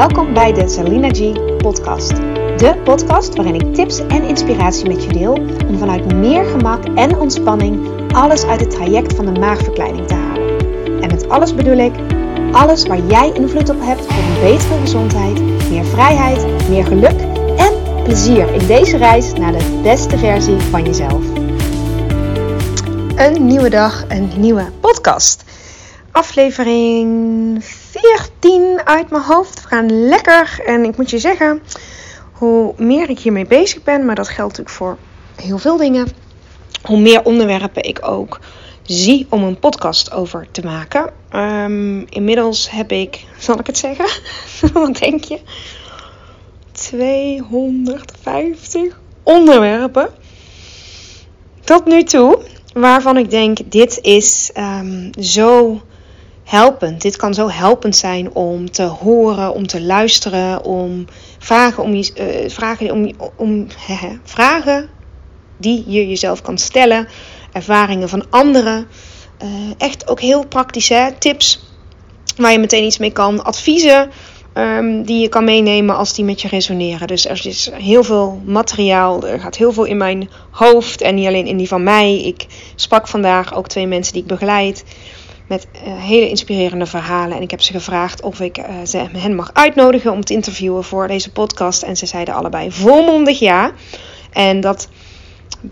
Welkom bij de Salina G podcast. De podcast waarin ik tips en inspiratie met je deel om vanuit meer gemak en ontspanning alles uit het traject van de maagverkleining te halen. En met alles bedoel ik alles waar jij invloed op hebt voor een betere gezondheid, meer vrijheid, meer geluk en plezier in deze reis naar de beste versie van jezelf. Een nieuwe dag, een nieuwe podcast. Aflevering 14 uit mijn hoofd. Gaan lekker. En ik moet je zeggen, hoe meer ik hiermee bezig ben, maar dat geldt natuurlijk voor heel veel dingen, hoe meer onderwerpen ik ook zie om een podcast over te maken. Um, inmiddels heb ik, zal ik het zeggen? Wat denk je? 250 onderwerpen tot nu toe waarvan ik denk dit is um, zo helpend. Dit kan zo helpend zijn om te horen, om te luisteren, om vragen, om je, uh, vragen, om, om vragen die je jezelf kan stellen, ervaringen van anderen. Uh, echt ook heel praktische tips waar je meteen iets mee kan, adviezen um, die je kan meenemen als die met je resoneren. Dus er is heel veel materiaal, er gaat heel veel in mijn hoofd en niet alleen in die van mij. Ik sprak vandaag ook twee mensen die ik begeleid met uh, hele inspirerende verhalen. En ik heb ze gevraagd of ik uh, ze, hen mag uitnodigen om te interviewen voor deze podcast. En ze zeiden allebei volmondig ja. En dat,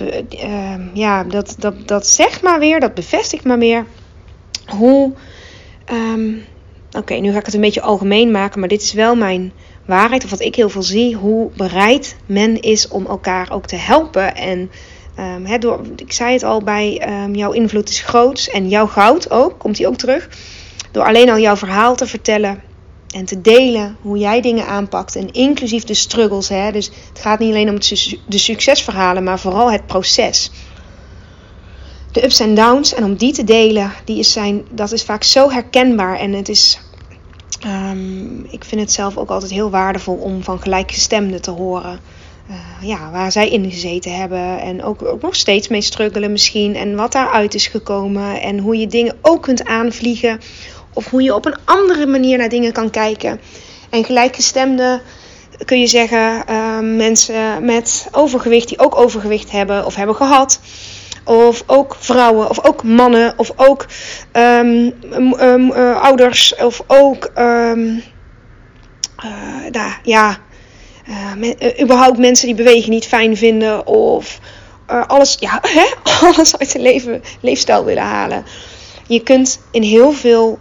uh, ja, dat, dat, dat zegt maar weer, dat bevestigt maar weer hoe. Um, Oké, nu ga ik het een beetje algemeen maken, maar dit is wel mijn waarheid, of wat ik heel veel zie, hoe bereid men is om elkaar ook te helpen. En He, door, ik zei het al bij um, jouw invloed is groot en jouw goud ook, komt hij ook terug. Door alleen al jouw verhaal te vertellen en te delen hoe jij dingen aanpakt. En inclusief de struggles. Hè? Dus het gaat niet alleen om de succesverhalen, maar vooral het proces. De ups en downs. En om die te delen, die is zijn, dat is vaak zo herkenbaar. En het is. Um, ik vind het zelf ook altijd heel waardevol om van gelijkgestemden te horen. Uh, ja, waar zij in gezeten hebben. En ook, nog steeds mee struggelen misschien. En wat daaruit is gekomen. En hoe je dingen ook kunt aanvliegen. Of hoe je op een andere manier naar dingen kan kijken. En gelijkgestemde kun je zeggen uh, mensen met overgewicht die ook overgewicht hebben of hebben gehad. Of ook vrouwen, of ook mannen, of ook um, um, uh, ouders, of ook um, ja, uh, überhaupt mensen die bewegen niet fijn vinden of uh, alles, ja, hè? alles uit de leven, leefstijl willen halen. Je kunt in heel veel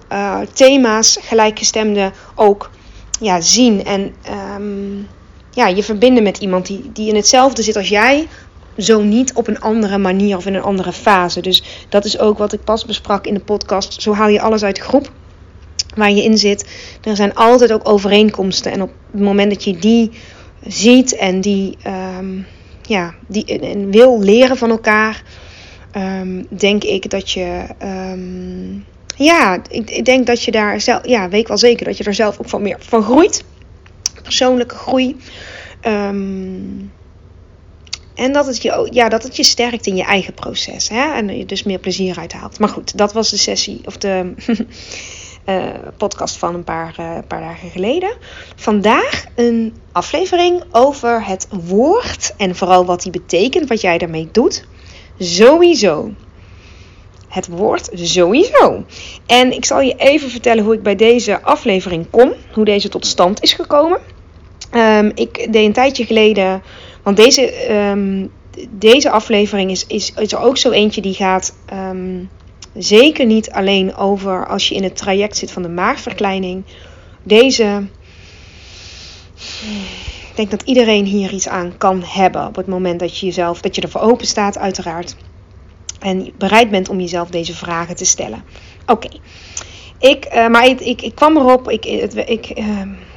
thema's gelijkgestemde ook ja, zien en um, ja, je verbinden met iemand die, die in hetzelfde zit als jij, zo niet op een andere manier of in een andere fase. Dus dat is ook wat ik pas besprak in de podcast. Zo haal je alles uit de groep waar je in zit. Er zijn altijd ook overeenkomsten. En op het moment dat je die ziet en die, um, ja, die en wil leren van elkaar, um, denk ik dat je. Um, ja, ik, ik, denk dat je daar zelf. Ja, weet ik wel zeker dat je er zelf ook van meer van groeit. Persoonlijke groei. en dat het, je, ja, dat het je sterkt in je eigen proces. Hè? En je dus meer plezier uit haalt. Maar goed, dat was de sessie. Of de uh, podcast van een paar, uh, paar dagen geleden. Vandaag een aflevering over het woord en vooral wat die betekent, wat jij daarmee doet. Sowieso. Het woord sowieso. En ik zal je even vertellen hoe ik bij deze aflevering kom, hoe deze tot stand is gekomen. Um, ik deed een tijdje geleden, want deze, um, deze aflevering is, is, is er ook zo eentje die gaat. Um, Zeker niet alleen over als je in het traject zit van de maagverkleining. Deze. Ik denk dat iedereen hier iets aan kan hebben op het moment dat je jezelf, dat je ervoor open staat, uiteraard. En bereid bent om jezelf deze vragen te stellen. Oké. Ik, uh, maar ik, ik, kwam erop, ik, het, ik,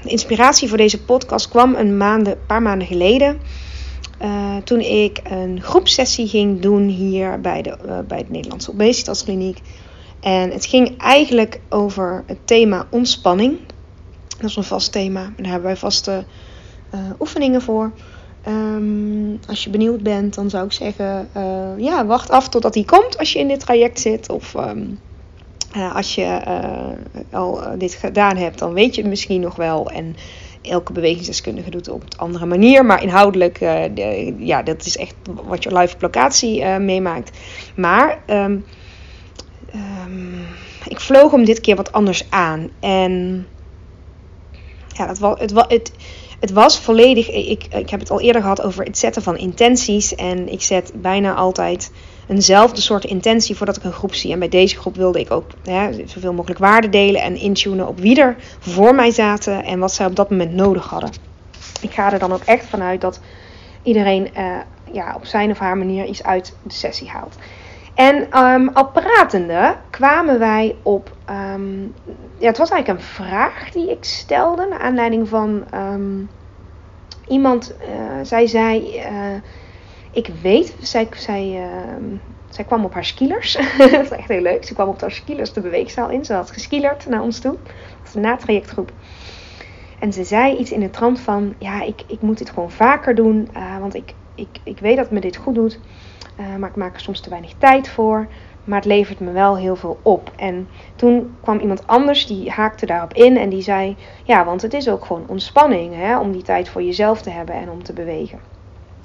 de inspiratie voor deze podcast kwam een maanden, paar maanden geleden. Uh, toen ik een groepsessie ging doen hier bij de, uh, bij de Nederlandse Obesitaskliniek. En het ging eigenlijk over het thema ontspanning. Dat is een vast thema. Daar hebben wij vaste uh, oefeningen voor. Um, als je benieuwd bent, dan zou ik zeggen: ja, wacht af totdat die komt als je in dit traject zit. Of um, als je al dit gedaan hebt, dan weet je het misschien nog wel. En elke bewegingsdeskundige doet het op een andere manier. Maar inhoudelijk, de, ja, dat is echt wat je live op locatie meemaakt. Maar ehm, ehm, ik vloog hem dit keer wat anders aan. En ja, het, was, het, het, het was volledig. Ik, ik heb het al eerder gehad over het zetten van intenties. En ik zet bijna altijd eenzelfde soort intentie voordat ik een groep zie. En bij deze groep wilde ik ook hè, zoveel mogelijk waarde delen en intunen op wie er voor mij zaten en wat zij op dat moment nodig hadden. Ik ga er dan ook echt vanuit dat iedereen uh, ja, op zijn of haar manier iets uit de sessie haalt. En um, al pratende kwamen wij op. Um, ja, het was eigenlijk een vraag die ik stelde. Naar aanleiding van um, iemand. Uh, zij zei. Uh, ik weet. Zij, zij, zij kwam op haar skilers. dat is echt heel leuk. Ze kwam op haar skilers de beweegzaal in. Ze had geskielerd naar ons toe. Dat was een natrajectgroep. En ze zei iets in de trant van: Ja, ik, ik moet dit gewoon vaker doen. Uh, want ik, ik, ik weet dat me dit goed doet. Uh, maar ik maak er soms te weinig tijd voor. Maar het levert me wel heel veel op. En toen kwam iemand anders die haakte daarop in en die zei: Ja, want het is ook gewoon ontspanning hè, om die tijd voor jezelf te hebben en om te bewegen.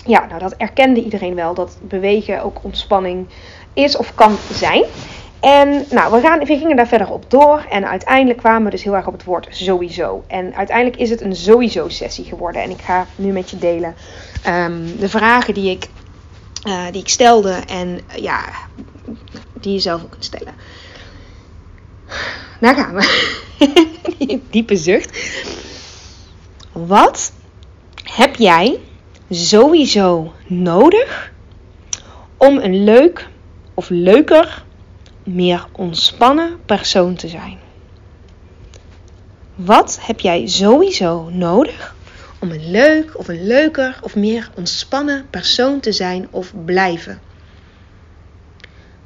Ja, nou dat erkende iedereen wel, dat bewegen ook ontspanning is of kan zijn. En nou, we, gaan, we gingen daar verder op door. En uiteindelijk kwamen we dus heel erg op het woord sowieso. En uiteindelijk is het een sowieso sessie geworden. En ik ga nu met je delen um, de vragen die ik uh, die ik stelde en uh, ja, die je zelf ook kunt stellen. Daar gaan we. Diepe zucht. Wat heb jij sowieso nodig om een leuk of leuker, meer ontspannen persoon te zijn? Wat heb jij sowieso nodig om een leuk of een leuker of meer ontspannen persoon te zijn of blijven?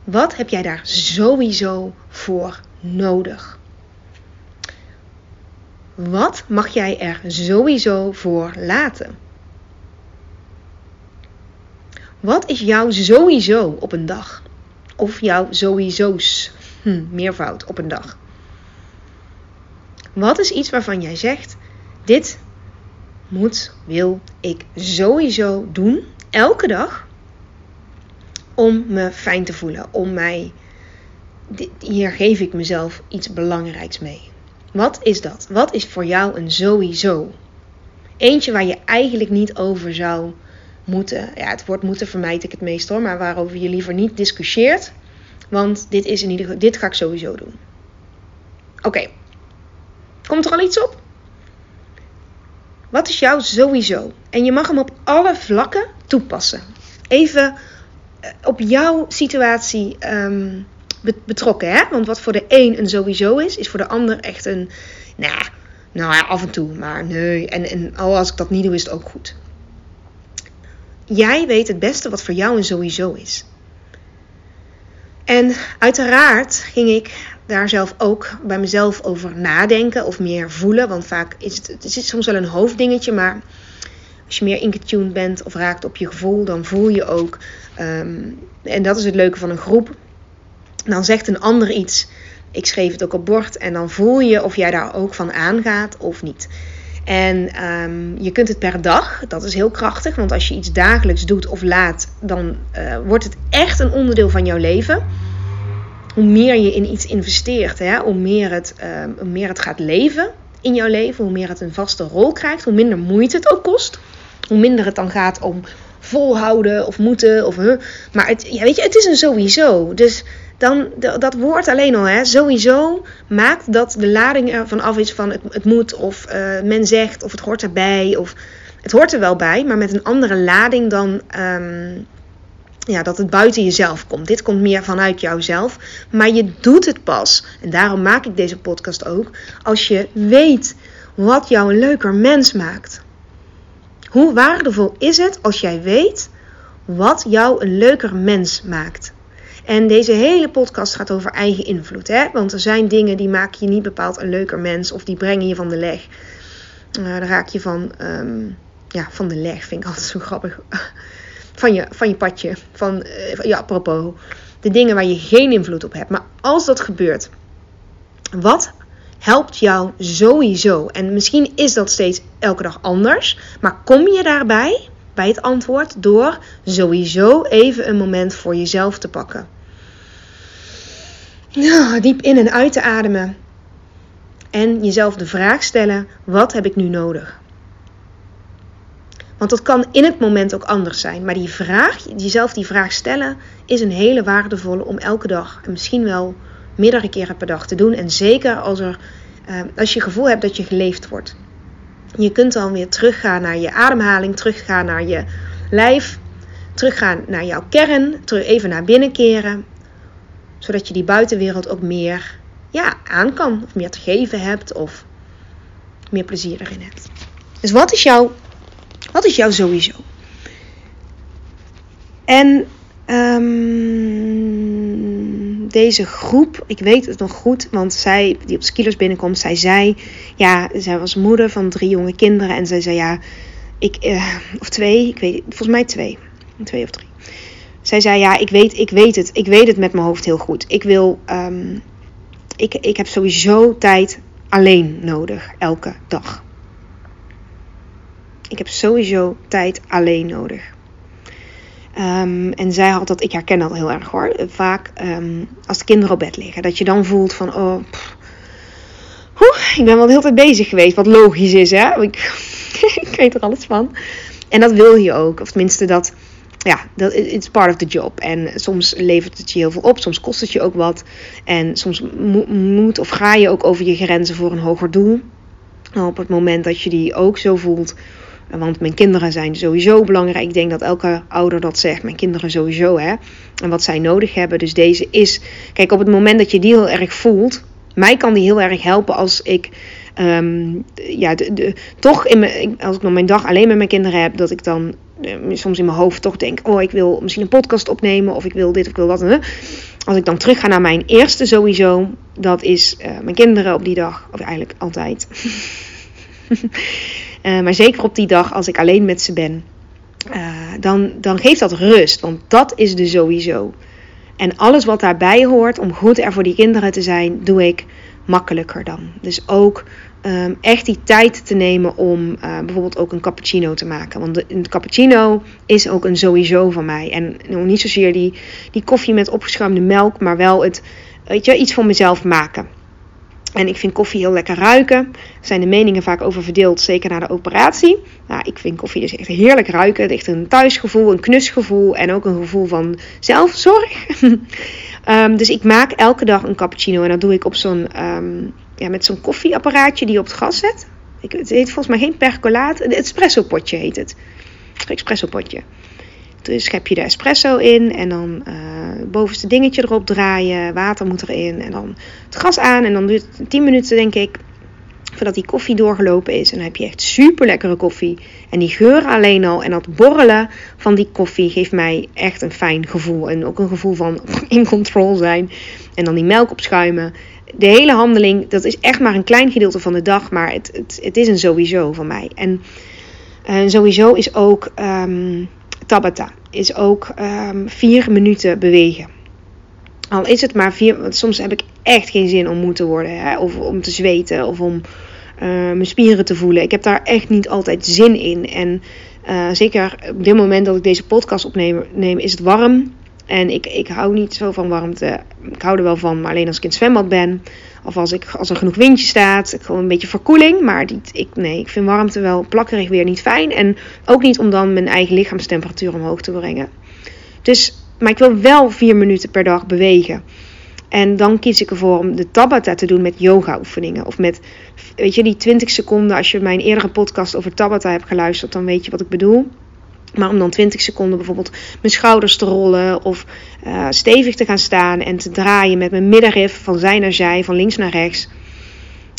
Wat heb jij daar sowieso voor nodig? Wat mag jij er sowieso voor laten? Wat is jouw sowieso op een dag? Of jouw sowieso's, hm, meervoud op een dag? Wat is iets waarvan jij zegt: dit moet, wil ik sowieso doen, elke dag, om me fijn te voelen. Om mij, hier geef ik mezelf iets belangrijks mee. Wat is dat? Wat is voor jou een sowieso? Eentje waar je eigenlijk niet over zou moeten. Ja, het woord moeten vermijd ik het meest hoor, maar waarover je liever niet discussieert. Want dit is in ieder geval, dit ga ik sowieso doen. Oké. Komt er al iets op? Wat is jou sowieso? En je mag hem op alle vlakken toepassen. Even eh, op jouw situatie um, betrokken. Hè? Want wat voor de een een sowieso is, is voor de ander echt een. Nou, nou ja, af en toe, maar nee. En, en al als ik dat niet doe, is het ook goed. Jij weet het beste wat voor jou een sowieso is. En uiteraard ging ik daar zelf ook bij mezelf over nadenken of meer voelen. Want vaak is het, soms wel een hoofddingetje, maar als je meer ingetuned bent of raakt op je gevoel, dan voel je ook. Um, en dat is het leuke van een groep. Dan zegt een ander iets. Ik schreef het ook op bord. En dan voel je of jij daar ook van aangaat of niet. En um, je kunt het per dag, dat is heel krachtig, want als je iets dagelijks doet of laat, dan uh, wordt het echt een onderdeel van jouw leven hoe meer je in iets investeert, hè, hoe, meer het, uh, hoe meer het gaat leven in jouw leven, hoe meer het een vaste rol krijgt, hoe minder moeite het ook kost. Hoe minder het dan gaat om volhouden of moeten. Of, huh. Maar het, ja, weet je, het is een sowieso. Dus dan, dat woord alleen al, hè, sowieso, maakt dat de lading ervan af is van het, het moet of uh, men zegt of het hoort erbij. Of, het hoort er wel bij, maar met een andere lading dan um, ja, dat het buiten jezelf komt. Dit komt meer vanuit jouzelf. Maar je doet het pas. En daarom maak ik deze podcast ook. Als je weet wat jou een leuker mens maakt. Hoe waardevol is het als jij weet wat jou een leuker mens maakt? En deze hele podcast gaat over eigen invloed. Hè? Want er zijn dingen die maken je niet bepaald een leuker mens. Of die brengen je van de leg. Uh, daar raak je van, um, ja, van de leg. Vind ik altijd zo grappig van je, van je padje. Van, uh, ja, apropos. De dingen waar je geen invloed op hebt. Maar als dat gebeurt, Wat helpt jou sowieso? En misschien is dat steeds elke dag anders, maar kom je daarbij bij het antwoord door sowieso even een moment voor jezelf te pakken. Diep in en uit te ademen. En jezelf de vraag stellen: wat heb ik nu nodig? Want dat kan in het moment ook anders zijn. Maar die vraag, jezelf die vraag stellen, is een hele waardevolle om elke dag en misschien wel meerdere keren per dag te doen. En zeker als, er, eh, als je gevoel hebt dat je geleefd wordt. Je kunt dan weer teruggaan naar je ademhaling, teruggaan naar je lijf, teruggaan naar jouw kern, terug even naar binnen keren. Zodat je die buitenwereld ook meer ja, aan kan, of meer te geven hebt, of meer plezier erin hebt. Dus wat is jouw, wat is jouw sowieso? En um, deze groep, ik weet het nog goed, want zij die op Skillers binnenkomt, zij zei, ja, zij was moeder van drie jonge kinderen en zij zei, ja, ik, uh, of twee, ik weet, volgens mij twee, twee of drie. Zij zei, ja, ik weet, ik weet het, ik weet het met mijn hoofd heel goed. Ik wil, um, ik, ik heb sowieso tijd alleen nodig, elke dag. Ik heb sowieso tijd alleen nodig. Um, en zij had dat, ik herken dat heel erg hoor. Vaak um, als de kinderen op bed liggen, dat je dan voelt van, oh, ik ben wel de hele tijd bezig geweest, wat logisch is, hè? Ik, ik weet er alles van. En dat wil je ook, of tenminste dat, ja, dat it's part of the job. En soms levert het je heel veel op, soms kost het je ook wat. En soms moet of ga je ook over je grenzen voor een hoger doel. op het moment dat je die ook zo voelt, want mijn kinderen zijn sowieso belangrijk. Ik denk dat elke ouder dat zegt. Mijn kinderen sowieso, hè. En wat zij nodig hebben. Dus deze is... Kijk, op het moment dat je die heel erg voelt... Mij kan die heel erg helpen als ik... Um, ja, de, toch in mijn, als ik nog mijn dag alleen met mijn kinderen heb, dat ik dan uh, soms in mijn hoofd toch denk: Oh, ik wil misschien een podcast opnemen, of ik wil dit, of ik wil dat. Als ik dan terug ga naar mijn eerste sowieso, dat is uh, mijn kinderen op die dag, of eigenlijk altijd. Uh, maar zeker op die dag als ik alleen met ze ben, dan, dan geeft dat rust. Want dat is de sowieso. En alles wat daarbij hoort om goed er voor die kinderen te zijn, doe ik makkelijker dan. Dus ook um, echt die tijd te nemen om uh, bijvoorbeeld ook een cappuccino te maken. Want de, een cappuccino is ook een sowieso van mij. En nou, niet zozeer die, die koffie met opgeschuimde melk, maar wel het, weet je, iets voor mezelf maken. En ik vind koffie heel lekker ruiken. Er zijn de meningen vaak over verdeeld, zeker na de operatie. Nou, ik vind koffie dus echt heerlijk ruiken. Het heeft een thuisgevoel, een knusgevoel en ook een gevoel van zelfzorg. um, dus ik maak elke dag een cappuccino en dat doe ik op zo'n, um, ja, met zo'n koffieapparaatje die je op het gas zet. Ik, het heet volgens mij geen percolaat, een espresso potje heet het. Espresso potje. Dus schep je de espresso in en dan het bovenste dingetje erop draaien. Water moet erin en dan het gas aan. En dan duurt het 10 minuten denk ik voordat die koffie doorgelopen is. En dan heb je echt super lekkere koffie. En die geur alleen al en dat borrelen van die koffie geeft mij echt een fijn gevoel. En ook een gevoel van in control zijn. En dan die melk opschuimen. De hele handeling, dat is echt maar een klein gedeelte van de dag. Maar het, het, het is een sowieso van mij. En uh, sowieso is ook... Um, Tabata is ook um, vier minuten bewegen. Al is het maar vier, want soms heb ik echt geen zin om moe te worden, hè, of om te zweten, of om uh, mijn spieren te voelen. Ik heb daar echt niet altijd zin in. En uh, zeker op dit moment dat ik deze podcast opneem, neem, is het warm. En ik, ik hou niet zo van warmte. Ik hou er wel van, maar alleen als ik in het zwembad ben. Of als, ik, als er genoeg windje staat. Gewoon een beetje verkoeling. Maar die, ik, nee, ik vind warmte wel plakkerig weer niet fijn. En ook niet om dan mijn eigen lichaamstemperatuur omhoog te brengen. Dus, maar ik wil wel vier minuten per dag bewegen. En dan kies ik ervoor om de Tabata te doen met yoga oefeningen. Of met, weet je, die 20 seconden. Als je mijn eerdere podcast over Tabata hebt geluisterd, dan weet je wat ik bedoel. Maar om dan 20 seconden bijvoorbeeld mijn schouders te rollen of uh, stevig te gaan staan en te draaien met mijn middenrif van zij naar zij, van links naar rechts.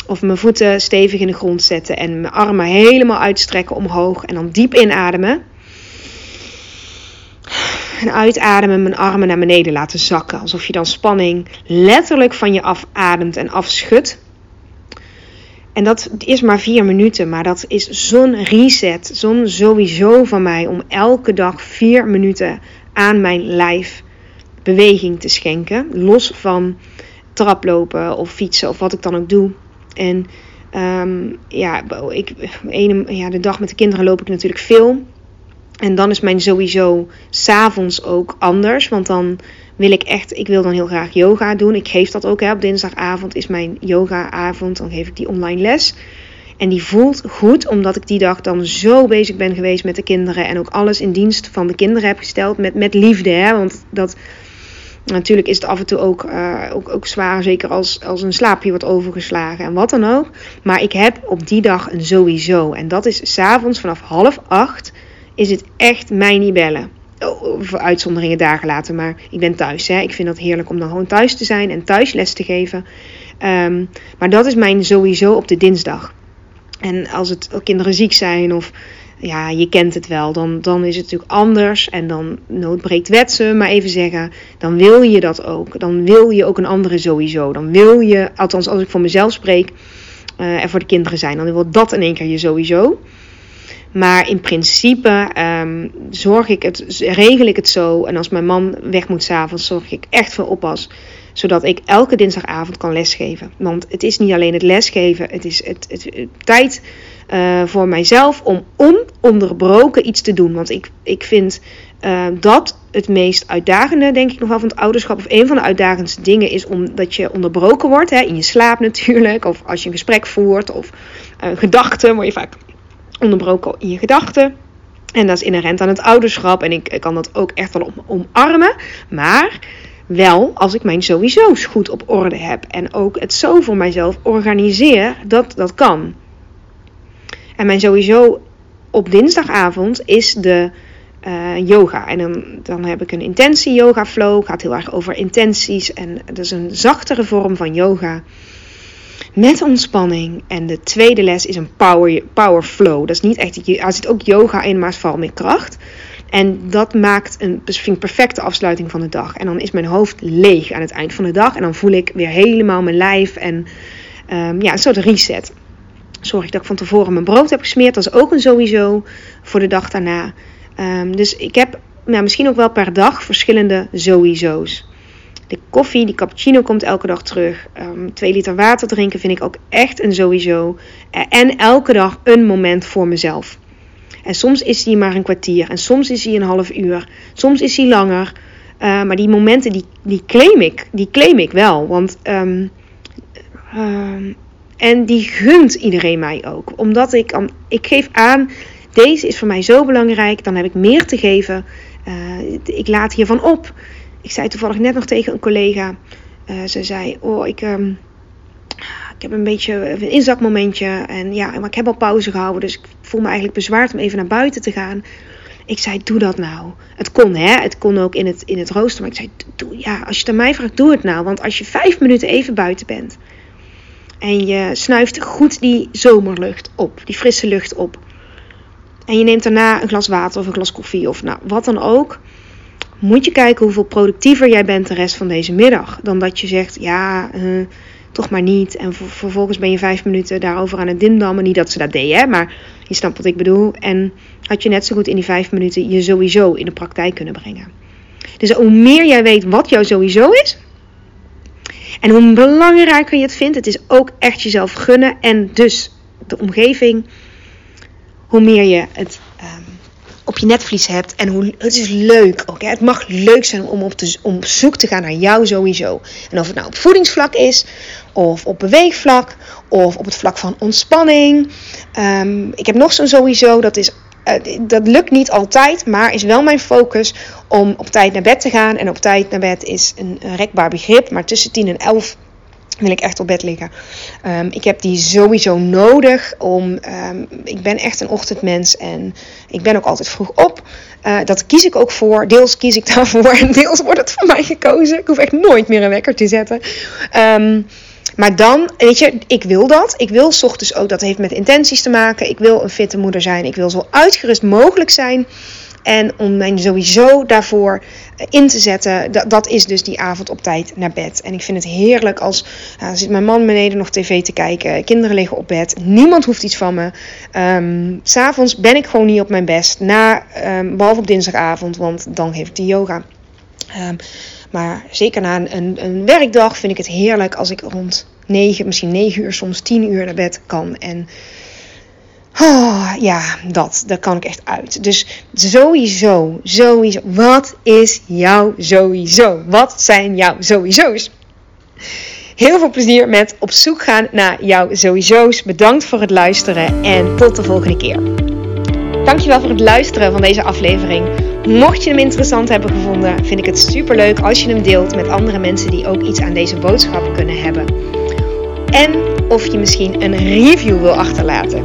Of mijn voeten stevig in de grond zetten en mijn armen helemaal uitstrekken omhoog en dan diep inademen. En uitademen, mijn armen naar beneden laten zakken. Alsof je dan spanning letterlijk van je afademt en afschudt. En dat is maar vier minuten, maar dat is zo'n reset, zo'n sowieso van mij om elke dag vier minuten aan mijn lijf beweging te schenken. Los van traplopen of fietsen of wat ik dan ook doe. En ehm, ja, ik, ja, de dag met de kinderen loop ik natuurlijk veel. En dan is mijn sowieso s'avonds ook anders. Want dan wil ik echt, ik wil dan heel graag yoga doen. Ik geef dat ook. Hè. Op dinsdagavond is mijn yoga-avond. Dan geef ik die online les. En die voelt goed, omdat ik die dag dan zo bezig ben geweest met de kinderen. En ook alles in dienst van de kinderen heb gesteld. Met, met liefde. Hè? Want dat, natuurlijk is het af en toe ook, uh, ook, ook zwaar. Zeker als, als een slaapje wordt overgeslagen en wat dan ook. Maar ik heb op die dag een sowieso. En dat is s'avonds vanaf half acht. Is het echt mij niet bellen. Oh, voor uitzonderingen dagen later. Maar ik ben thuis. Hè. Ik vind dat heerlijk om dan gewoon thuis te zijn en thuis les te geven. Um, maar dat is mijn sowieso op de dinsdag. En als het kinderen ziek zijn of ja, je kent het wel, dan, dan is het natuurlijk anders. En dan noodbreekt wet maar even zeggen. Dan wil je dat ook. Dan wil je ook een andere sowieso. Dan wil je, althans als ik voor mezelf spreek, uh, er voor de kinderen zijn. Dan wil dat in één keer je sowieso. Maar in principe um, zorg ik het, regel ik het zo. En als mijn man weg moet s'avonds, zorg ik echt voor oppas zodat ik elke dinsdagavond kan lesgeven. Want het is niet alleen het lesgeven, het is het, het, tijd uh, voor mijzelf om ononderbroken iets te doen. Want ik, ik vind uh, dat het meest uitdagende, denk ik nog wel, van het ouderschap. Of een van de uitdagendste dingen is omdat je onderbroken wordt. Hè, in je slaap natuurlijk. Of als je een gesprek voert. Of uh, gedachten. Word je vaak onderbroken in je gedachten. En dat is inherent aan het ouderschap. En ik, kan dat ook echt wel omarmen. Maar wel als ik mijn sowieso's goed op orde heb. En ook het zo voor mijzelf organiseer dat dat kan. En mijn sowieso op dinsdagavond is de uh, yoga. En dan, dan heb ik een intentie yoga flow. Gaat heel erg over intenties. En dat is een zachtere vorm van yoga. Met ontspanning. En de tweede les is een power, power flow. Dat is niet echt. Er zit ook yoga in, maar het valt meer kracht. En dat maakt een vind perfecte afsluiting van de dag. En dan is mijn hoofd leeg aan het eind van de dag. En dan voel ik weer helemaal mijn lijf. En um, ja, een soort reset. Zorg ik dat ik van tevoren mijn brood heb gesmeerd. Dat is ook een sowieso voor de dag daarna. Um, dus ik heb nou, misschien ook wel per dag verschillende sowieso's. De koffie, die cappuccino komt elke dag terug. Um, twee liter water drinken vind ik ook echt een sowieso. En elke dag een moment voor mezelf. En soms is die maar een kwartier. En soms is hij een half uur. Soms is hij langer. Uh, maar die momenten, die, die claim ik. Die claim ik wel. Want... Um, um, en die gunt iedereen mij ook. Omdat ik, ik geef aan, deze is voor mij zo belangrijk. Dan heb ik meer te geven. Uh, ik laat hiervan op. Ik zei toevallig net nog tegen een collega. Uh, ze zei, oh, ik... Um, ik heb een beetje een inzakmomentje. En ja, maar ik heb al pauze gehouden. Dus ik voel me eigenlijk bezwaard om even naar buiten te gaan. Ik zei, doe dat nou. Het kon, hè. Het kon ook in het, in het rooster. Maar ik zei, doe, ja, als je het aan mij vraagt, doe het nou. Want als je vijf minuten even buiten bent. En je snuift goed die zomerlucht op. Die frisse lucht op. En je neemt daarna een glas water of een glas koffie of nou, wat dan ook. Moet je kijken hoeveel productiever jij bent de rest van deze middag. Dan dat je zegt, ja... Uh, toch maar niet. En vervolgens ben je vijf minuten daarover aan het dimdammen. Niet dat ze dat deed, hè, maar je snapt wat ik bedoel. En had je net zo goed in die vijf minuten je sowieso in de praktijk kunnen brengen. Dus hoe meer jij weet wat jouw sowieso is. En hoe belangrijker je het vindt, het is ook echt jezelf gunnen. En dus de omgeving, hoe meer je het um, op je netvlies hebt. En hoe, het is leuk ook. Het mag leuk zijn om op, te, om zoek te gaan naar jou sowieso. En of het nou op voedingsvlak is, of op beweegvlak, of op het vlak van ontspanning. Um, ik heb nog zo'n sowieso, dat is uh, dat lukt niet altijd, maar is wel mijn focus om op tijd naar bed te gaan. En op tijd naar bed is een rekbaar begrip, maar tussen 10 en 11 wil ik echt op bed liggen. Um, ik heb die sowieso nodig om. Um, ik ben echt een ochtendmens en ik ben ook altijd vroeg op. Uh, dat kies ik ook voor. Deels kies ik daarvoor en deels wordt het voor mij gekozen. Ik hoef echt nooit meer een wekker te zetten. Um, maar dan, weet je, ik wil dat. Ik wil ochtends ook, dat heeft met intenties te maken. Ik wil een fitte moeder zijn. Ik wil zo uitgerust mogelijk zijn. En om mij sowieso daarvoor eh, in te zetten, dat, is dus die avond op tijd naar bed. En ik vind het heerlijk als zit mijn man beneden nog tv te kijken, kinderen liggen op bed, niemand hoeft iets van me. Um, S'avonds ben ik gewoon niet op mijn best, na, um, behalve op dinsdagavond, want dan geef ik die yoga. Um, Maar zeker na een, een, werkdag vind ik het heerlijk als ik rond 9, misschien 9 uur, soms 10 uur naar bed kan. En oh, ja, dat, daar kan ik echt uit. Dus sowieso, sowieso. Wat is jouw sowieso? Wat zijn jouw sowieso's? Heel veel plezier met op zoek gaan naar jouw sowieso's. Bedankt voor het luisteren en tot de volgende keer. Dankjewel voor het luisteren van deze aflevering. Mocht je hem interessant hebben gevonden, vind ik het super leuk als je hem deelt met andere mensen die ook iets aan deze boodschap kunnen hebben. En of je misschien een review wil achterlaten.